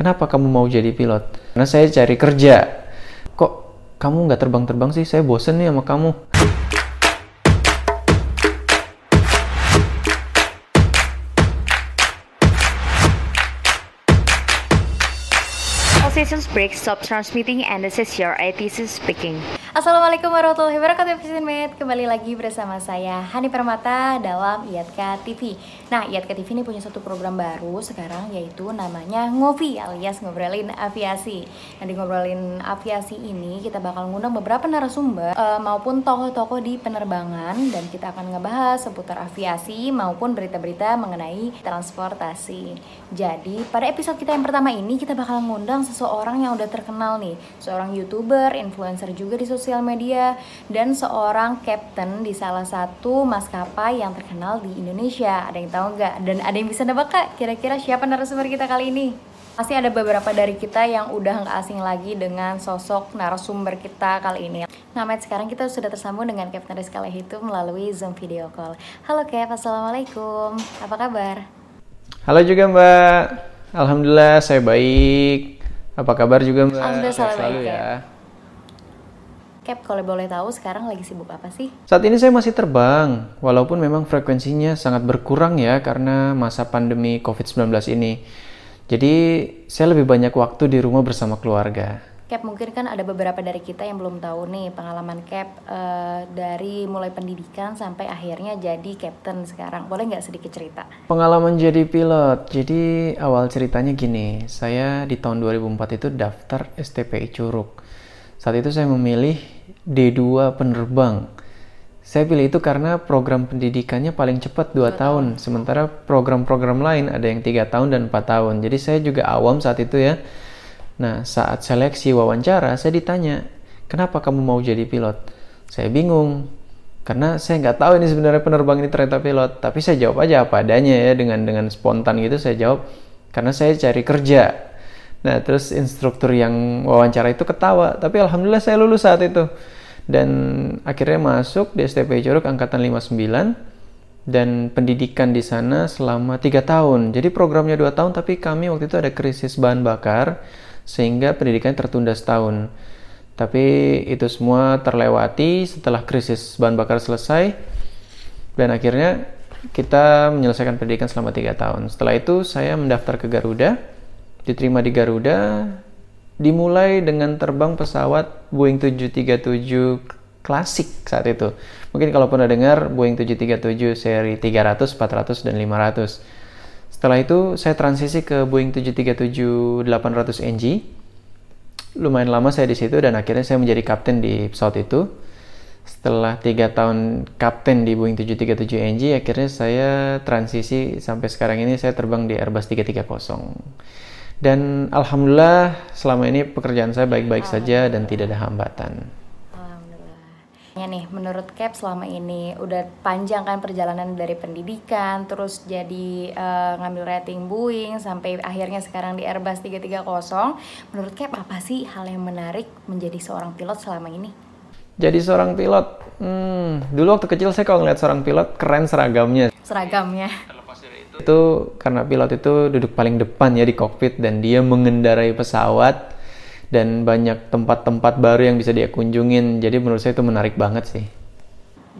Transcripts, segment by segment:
kenapa kamu mau jadi pilot? Karena saya cari kerja. Kok kamu nggak terbang-terbang sih? Saya bosen nih sama kamu. All break, stop transmitting, and this is your ITC speaking. Assalamualaikum warahmatullahi wabarakatuh Mate. Kembali lagi bersama saya Hani Permata dalam IATKA TV Nah IATKA TV ini punya satu program baru sekarang yaitu namanya Ngopi alias Ngobrolin Aviasi. Nah di Ngobrolin Aviasi ini kita bakal ngundang beberapa narasumber uh, maupun tokoh-tokoh di penerbangan Dan kita akan ngebahas seputar aviasi maupun berita-berita mengenai transportasi. Jadi pada episode kita yang pertama ini kita bakal ngundang seseorang yang udah terkenal nih. Seorang youtuber, influencer juga di sosial media dan seorang captain di salah satu maskapai yang terkenal di Indonesia. Ada yang tahu nggak? Dan ada yang bisa nebak kak? Kira-kira siapa narasumber kita kali ini? Pasti ada beberapa dari kita yang udah nggak asing lagi dengan sosok narasumber kita kali ini. Nah, Matt, sekarang kita sudah tersambung dengan Captain Rizka itu melalui Zoom video call. Halo Cap, Assalamualaikum. Apa kabar? Halo juga Mbak. Alhamdulillah saya baik. Apa kabar juga Mbak? Alhamdulillah selalu baik, ya. Cap, kalau boleh tahu sekarang lagi sibuk apa sih? Saat ini saya masih terbang, walaupun memang frekuensinya sangat berkurang ya karena masa pandemi COVID-19 ini. Jadi saya lebih banyak waktu di rumah bersama keluarga. Cap, mungkin kan ada beberapa dari kita yang belum tahu nih pengalaman Cap uh, dari mulai pendidikan sampai akhirnya jadi captain sekarang. Boleh nggak sedikit cerita? Pengalaman jadi pilot. Jadi awal ceritanya gini, saya di tahun 2004 itu daftar STPI Curug saat itu saya memilih D2 penerbang. Saya pilih itu karena program pendidikannya paling cepat 2 tahun, sementara program-program lain ada yang 3 tahun dan 4 tahun. Jadi saya juga awam saat itu ya. Nah, saat seleksi wawancara, saya ditanya, kenapa kamu mau jadi pilot? Saya bingung, karena saya nggak tahu ini sebenarnya penerbang ini ternyata pilot. Tapi saya jawab aja apa adanya ya, dengan dengan spontan gitu saya jawab, karena saya cari kerja Nah, terus instruktur yang wawancara itu ketawa, tapi alhamdulillah saya lulus saat itu. Dan akhirnya masuk di STP Curug angkatan 59 dan pendidikan di sana selama tiga tahun. Jadi programnya dua tahun, tapi kami waktu itu ada krisis bahan bakar sehingga pendidikan tertunda setahun. Tapi itu semua terlewati setelah krisis bahan bakar selesai dan akhirnya kita menyelesaikan pendidikan selama tiga tahun. Setelah itu saya mendaftar ke Garuda diterima di Garuda dimulai dengan terbang pesawat Boeing 737 klasik saat itu. Mungkin kalau pernah dengar Boeing 737 seri 300, 400 dan 500. Setelah itu saya transisi ke Boeing 737 800 NG. Lumayan lama saya di situ dan akhirnya saya menjadi kapten di pesawat itu. Setelah tiga tahun kapten di Boeing 737 NG, akhirnya saya transisi sampai sekarang ini saya terbang di Airbus 330. Dan alhamdulillah selama ini pekerjaan saya baik-baik saja dan tidak ada hambatan. Alhamdulillah. Ya nih, menurut Cap selama ini udah panjang kan perjalanan dari pendidikan, terus jadi uh, ngambil rating Boeing sampai akhirnya sekarang di Airbus 330. Menurut Cap apa sih hal yang menarik menjadi seorang pilot selama ini? Jadi seorang pilot, hmm, dulu waktu kecil saya kalau ngeliat seorang pilot keren seragamnya. Seragamnya itu karena pilot itu duduk paling depan ya di kokpit dan dia mengendarai pesawat dan banyak tempat-tempat baru yang bisa dia kunjungin. Jadi menurut saya itu menarik banget sih.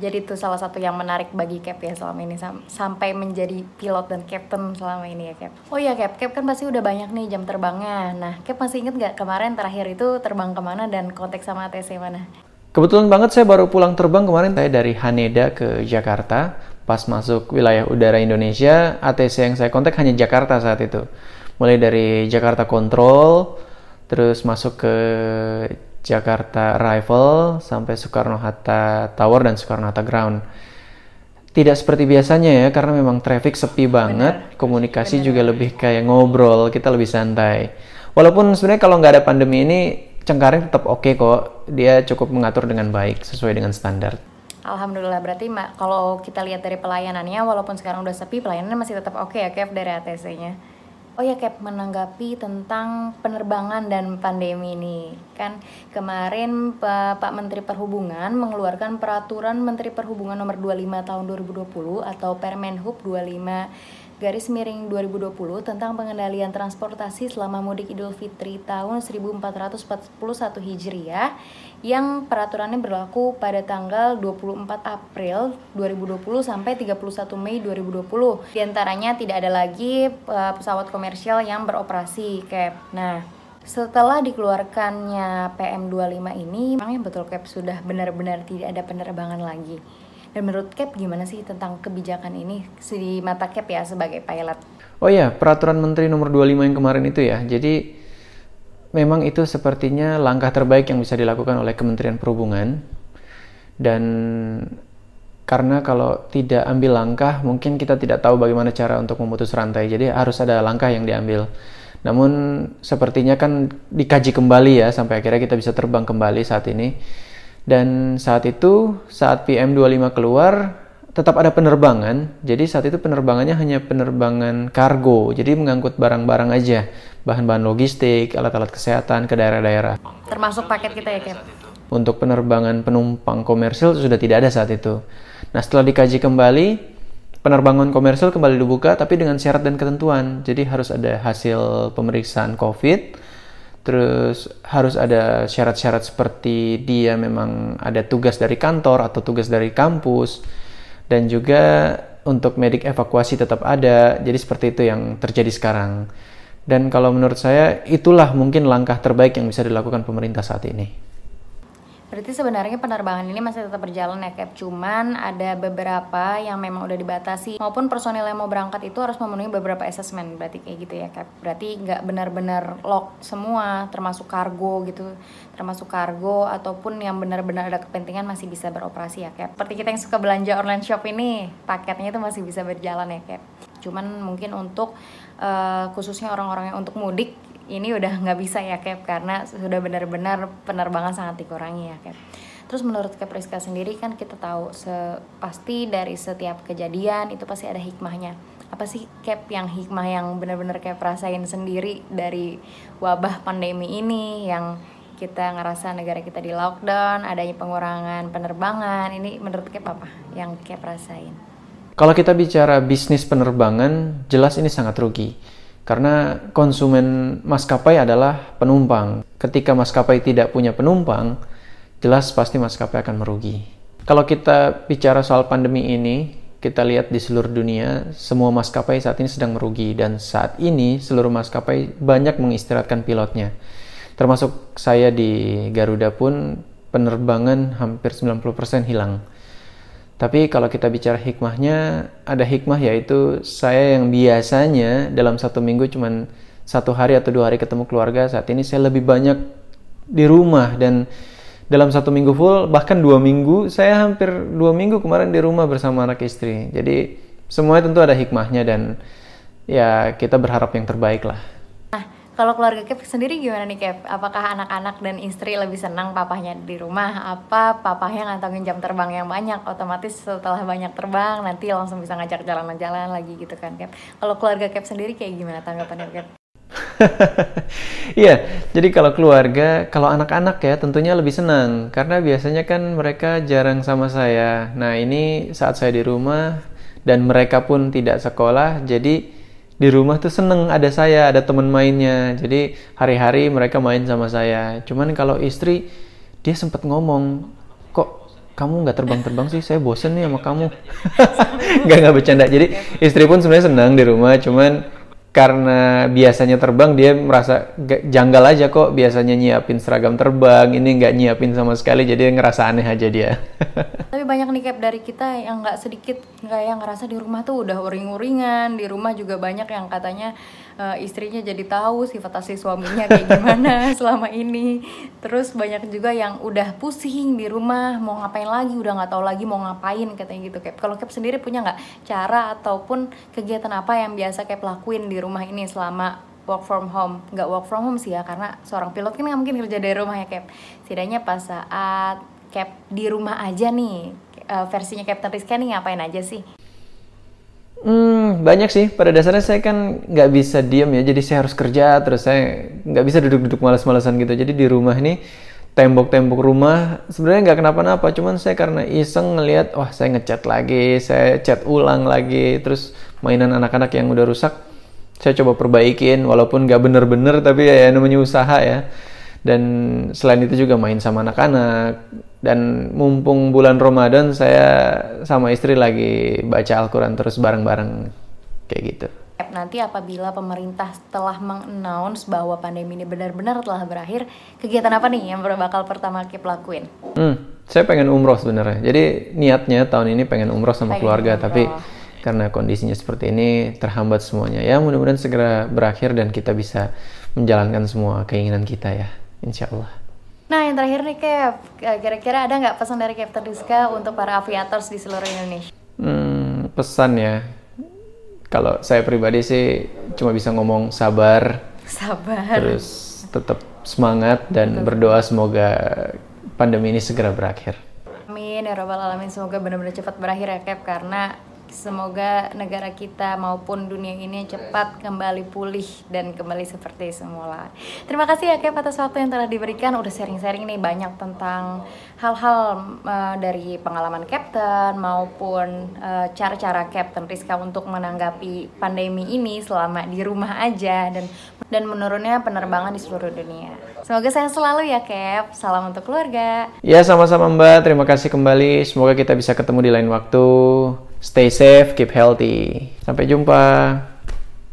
Jadi itu salah satu yang menarik bagi Cap ya selama ini sam sampai menjadi pilot dan captain selama ini ya Cap. Oh iya Cap, Cap kan pasti udah banyak nih jam terbangnya. Nah Cap masih inget gak kemarin terakhir itu terbang ke mana dan konteks sama ATC mana? Kebetulan banget saya baru pulang terbang kemarin saya dari Haneda ke Jakarta pas masuk wilayah udara Indonesia, ATC yang saya kontak hanya Jakarta saat itu. Mulai dari Jakarta Control, terus masuk ke Jakarta Arrival sampai Soekarno-Hatta Tower dan Soekarno-Hatta Ground. Tidak seperti biasanya ya, karena memang traffic sepi banget, Benar. komunikasi Benar. juga lebih kayak ngobrol, kita lebih santai. Walaupun sebenarnya kalau nggak ada pandemi ini, Cengkareng tetap oke okay kok, dia cukup mengatur dengan baik sesuai dengan standar. Alhamdulillah berarti kalau kita lihat dari pelayanannya walaupun sekarang udah sepi pelayanannya masih tetap oke okay ya Kev dari ATC-nya. Oh ya Kev menanggapi tentang penerbangan dan pandemi ini kan kemarin Pak Menteri Perhubungan mengeluarkan peraturan Menteri Perhubungan nomor 25 tahun 2020 atau Permen Hub 25 garis miring 2020 tentang pengendalian transportasi selama mudik Idul Fitri tahun 1441 Hijriah yang peraturannya berlaku pada tanggal 24 April 2020 sampai 31 Mei 2020. Di antaranya tidak ada lagi uh, pesawat komersial yang beroperasi, Cap. Nah, setelah dikeluarkannya PM25 ini, memang betul Cap sudah benar-benar tidak ada penerbangan lagi. Dan menurut Cap gimana sih tentang kebijakan ini di mata Cap ya sebagai pilot? Oh iya, peraturan Menteri nomor 25 yang kemarin itu ya. Jadi memang itu sepertinya langkah terbaik yang bisa dilakukan oleh Kementerian Perhubungan. Dan karena kalau tidak ambil langkah, mungkin kita tidak tahu bagaimana cara untuk memutus rantai. Jadi harus ada langkah yang diambil. Namun sepertinya kan dikaji kembali ya sampai akhirnya kita bisa terbang kembali saat ini dan saat itu, saat PM25 keluar, tetap ada penerbangan. Jadi saat itu penerbangannya hanya penerbangan kargo, jadi mengangkut barang-barang aja, bahan-bahan logistik, alat-alat kesehatan ke daerah-daerah. Termasuk paket kita ya, Cap? Untuk penerbangan penumpang komersil sudah tidak ada saat itu. Nah, setelah dikaji kembali, penerbangan komersil kembali dibuka, tapi dengan syarat dan ketentuan. Jadi harus ada hasil pemeriksaan COVID, Terus harus ada syarat-syarat seperti dia memang ada tugas dari kantor atau tugas dari kampus dan juga untuk medik evakuasi tetap ada. Jadi seperti itu yang terjadi sekarang. Dan kalau menurut saya itulah mungkin langkah terbaik yang bisa dilakukan pemerintah saat ini. Berarti sebenarnya penerbangan ini masih tetap berjalan ya Cap Cuman ada beberapa yang memang udah dibatasi Maupun personil yang mau berangkat itu harus memenuhi beberapa assessment Berarti kayak gitu ya Cap Berarti nggak benar-benar lock semua Termasuk kargo gitu Termasuk kargo ataupun yang benar-benar ada kepentingan masih bisa beroperasi ya Cap Seperti kita yang suka belanja online shop ini Paketnya itu masih bisa berjalan ya Cap Cuman mungkin untuk uh, khususnya orang-orang yang untuk mudik ini udah nggak bisa ya Cap karena sudah benar-benar penerbangan sangat dikurangi ya Cap. Terus menurut Cap Rizka sendiri kan kita tahu se pasti dari setiap kejadian itu pasti ada hikmahnya. Apa sih Cap yang hikmah yang benar-benar Cap rasain sendiri dari wabah pandemi ini yang kita ngerasa negara kita di lockdown, adanya pengurangan penerbangan. Ini menurut Cap apa yang Cap rasain? Kalau kita bicara bisnis penerbangan, jelas ini sangat rugi karena konsumen maskapai adalah penumpang. Ketika maskapai tidak punya penumpang, jelas pasti maskapai akan merugi. Kalau kita bicara soal pandemi ini, kita lihat di seluruh dunia, semua maskapai saat ini sedang merugi dan saat ini seluruh maskapai banyak mengistirahatkan pilotnya. Termasuk saya di Garuda pun penerbangan hampir 90% hilang. Tapi kalau kita bicara hikmahnya, ada hikmah yaitu saya yang biasanya dalam satu minggu cuma satu hari atau dua hari ketemu keluarga, saat ini saya lebih banyak di rumah dan dalam satu minggu full, bahkan dua minggu, saya hampir dua minggu kemarin di rumah bersama anak istri. Jadi semuanya tentu ada hikmahnya dan ya kita berharap yang terbaik lah. Kalau keluarga Cap sendiri gimana nih Cap? Apakah anak-anak dan istri lebih senang papahnya di rumah? Apa papahnya ngantongin jam terbang yang banyak? Otomatis setelah banyak terbang nanti langsung bisa ngajak jalan-jalan lagi gitu kan Cap? Kalau keluarga Cap sendiri kayak gimana tanggapannya Cap? Iya, jadi kalau keluarga, kalau anak-anak ya tentunya lebih senang karena biasanya kan mereka jarang sama saya. Nah ini saat saya di rumah dan mereka pun tidak sekolah, jadi di rumah tuh seneng ada saya, ada teman mainnya. Jadi hari-hari mereka main sama saya. Cuman kalau istri dia sempat ngomong, kok kamu nggak terbang-terbang sih? Saya bosen nih sama kamu. nggak nggak bercanda. Jadi istri pun sebenarnya senang di rumah, cuman karena biasanya terbang dia merasa janggal aja kok. Biasanya nyiapin seragam terbang ini nggak nyiapin sama sekali jadi ngerasa aneh aja dia. Tapi banyak nih cap dari kita yang nggak sedikit nggak yang ngerasa di rumah tuh udah uring-uringan di rumah juga banyak yang katanya uh, istrinya jadi tahu sifat asli suaminya kayak gimana selama ini. Terus banyak juga yang udah pusing di rumah mau ngapain lagi udah nggak tahu lagi mau ngapain katanya gitu. Cap kalau Cap sendiri punya nggak cara ataupun kegiatan apa yang biasa Cap lakuin di rumah ini selama work from home? Nggak work from home sih ya karena seorang pilot kan nggak mungkin kerja dari rumah ya Cap. Setidaknya pas saat Cap di rumah aja nih uh, versinya Captain Rizka nih ngapain aja sih Hmm, banyak sih. Pada dasarnya saya kan nggak bisa diam ya, jadi saya harus kerja terus saya nggak bisa duduk-duduk malas-malasan gitu. Jadi di rumah ini tembok-tembok rumah sebenarnya nggak kenapa-napa cuman saya karena iseng ngelihat wah saya ngecat lagi saya cat ulang lagi terus mainan anak-anak yang udah rusak saya coba perbaikin walaupun nggak bener-bener tapi ya, ya namanya usaha ya dan selain itu juga main sama anak-anak dan mumpung bulan Ramadan saya sama istri lagi baca Al-Quran terus bareng-bareng kayak gitu nanti apabila pemerintah telah mengannounce bahwa pandemi ini benar-benar telah berakhir, kegiatan apa nih yang bakal pertama Kip lakuin? Hmm, saya pengen umroh sebenarnya. Jadi niatnya tahun ini pengen umroh sama pengen keluarga, umroh. tapi karena kondisinya seperti ini terhambat semuanya. Ya mudah-mudahan segera berakhir dan kita bisa menjalankan semua keinginan kita ya, insya Allah. Nah yang terakhir nih Cap, kira-kira ada nggak pesan dari Captain Rizka untuk para aviators di seluruh Indonesia? Hmm, pesan ya, kalau saya pribadi sih cuma bisa ngomong sabar sabar terus tetap semangat dan Betul. berdoa semoga pandemi ini segera berakhir amin ya robbal alamin semoga benar-benar cepat berakhir ya Cap karena Semoga negara kita maupun dunia ini cepat kembali pulih dan kembali seperti semula. Terima kasih ya Kev atas waktu yang telah diberikan. Udah sharing-sharing nih banyak tentang hal-hal uh, dari pengalaman Captain maupun uh, cara-cara Captain Rizka untuk menanggapi pandemi ini selama di rumah aja dan dan menurunnya penerbangan di seluruh dunia. Semoga sehat selalu ya Kev. Salam untuk keluarga. Ya sama-sama Mbak. Terima kasih kembali. Semoga kita bisa ketemu di lain waktu. Stay safe, keep healthy. Sampai jumpa.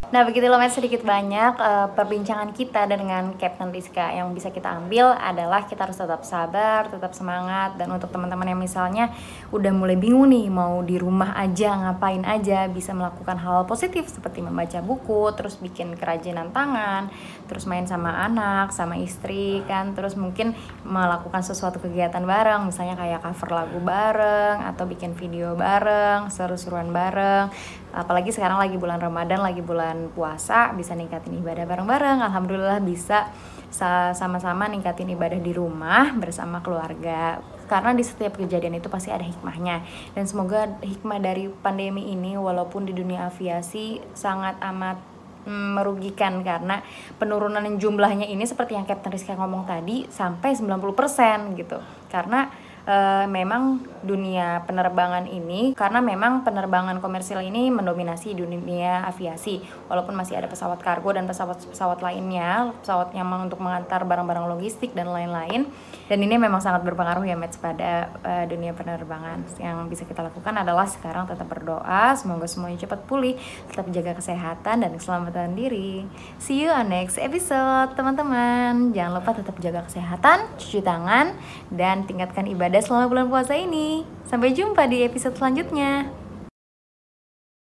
Nah begitu loh sedikit banyak uh, perbincangan kita dengan Captain Rizka. Yang bisa kita ambil adalah kita harus tetap sabar, tetap semangat. Dan untuk teman-teman yang misalnya udah mulai bingung nih mau di rumah aja ngapain aja bisa melakukan hal positif seperti membaca buku, terus bikin kerajinan tangan, terus main sama anak, sama istri kan, terus mungkin melakukan sesuatu kegiatan bareng misalnya kayak cover lagu bareng atau bikin video bareng, seru-seruan bareng apalagi sekarang lagi bulan Ramadan lagi bulan puasa bisa ningkatin ibadah bareng-bareng. Alhamdulillah bisa sama-sama ningkatin ibadah di rumah bersama keluarga. Karena di setiap kejadian itu pasti ada hikmahnya. Dan semoga hikmah dari pandemi ini walaupun di dunia aviasi sangat amat mm, merugikan. Karena penurunan jumlahnya ini seperti yang Captain Rizka ngomong tadi sampai 90% gitu. Karena uh, memang dunia penerbangan ini karena memang penerbangan komersil ini mendominasi dunia aviasi walaupun masih ada pesawat kargo dan pesawat-pesawat lainnya pesawat yang untuk mengantar barang-barang logistik dan lain-lain. Dan ini memang sangat berpengaruh ya match pada uh, dunia penerbangan. Yang bisa kita lakukan adalah sekarang tetap berdoa semoga semuanya cepat pulih tetap jaga kesehatan dan keselamatan diri. See you on next episode teman-teman. Jangan lupa tetap jaga kesehatan cuci tangan dan tingkatkan ibadah selama bulan puasa ini. Sampai jumpa di episode selanjutnya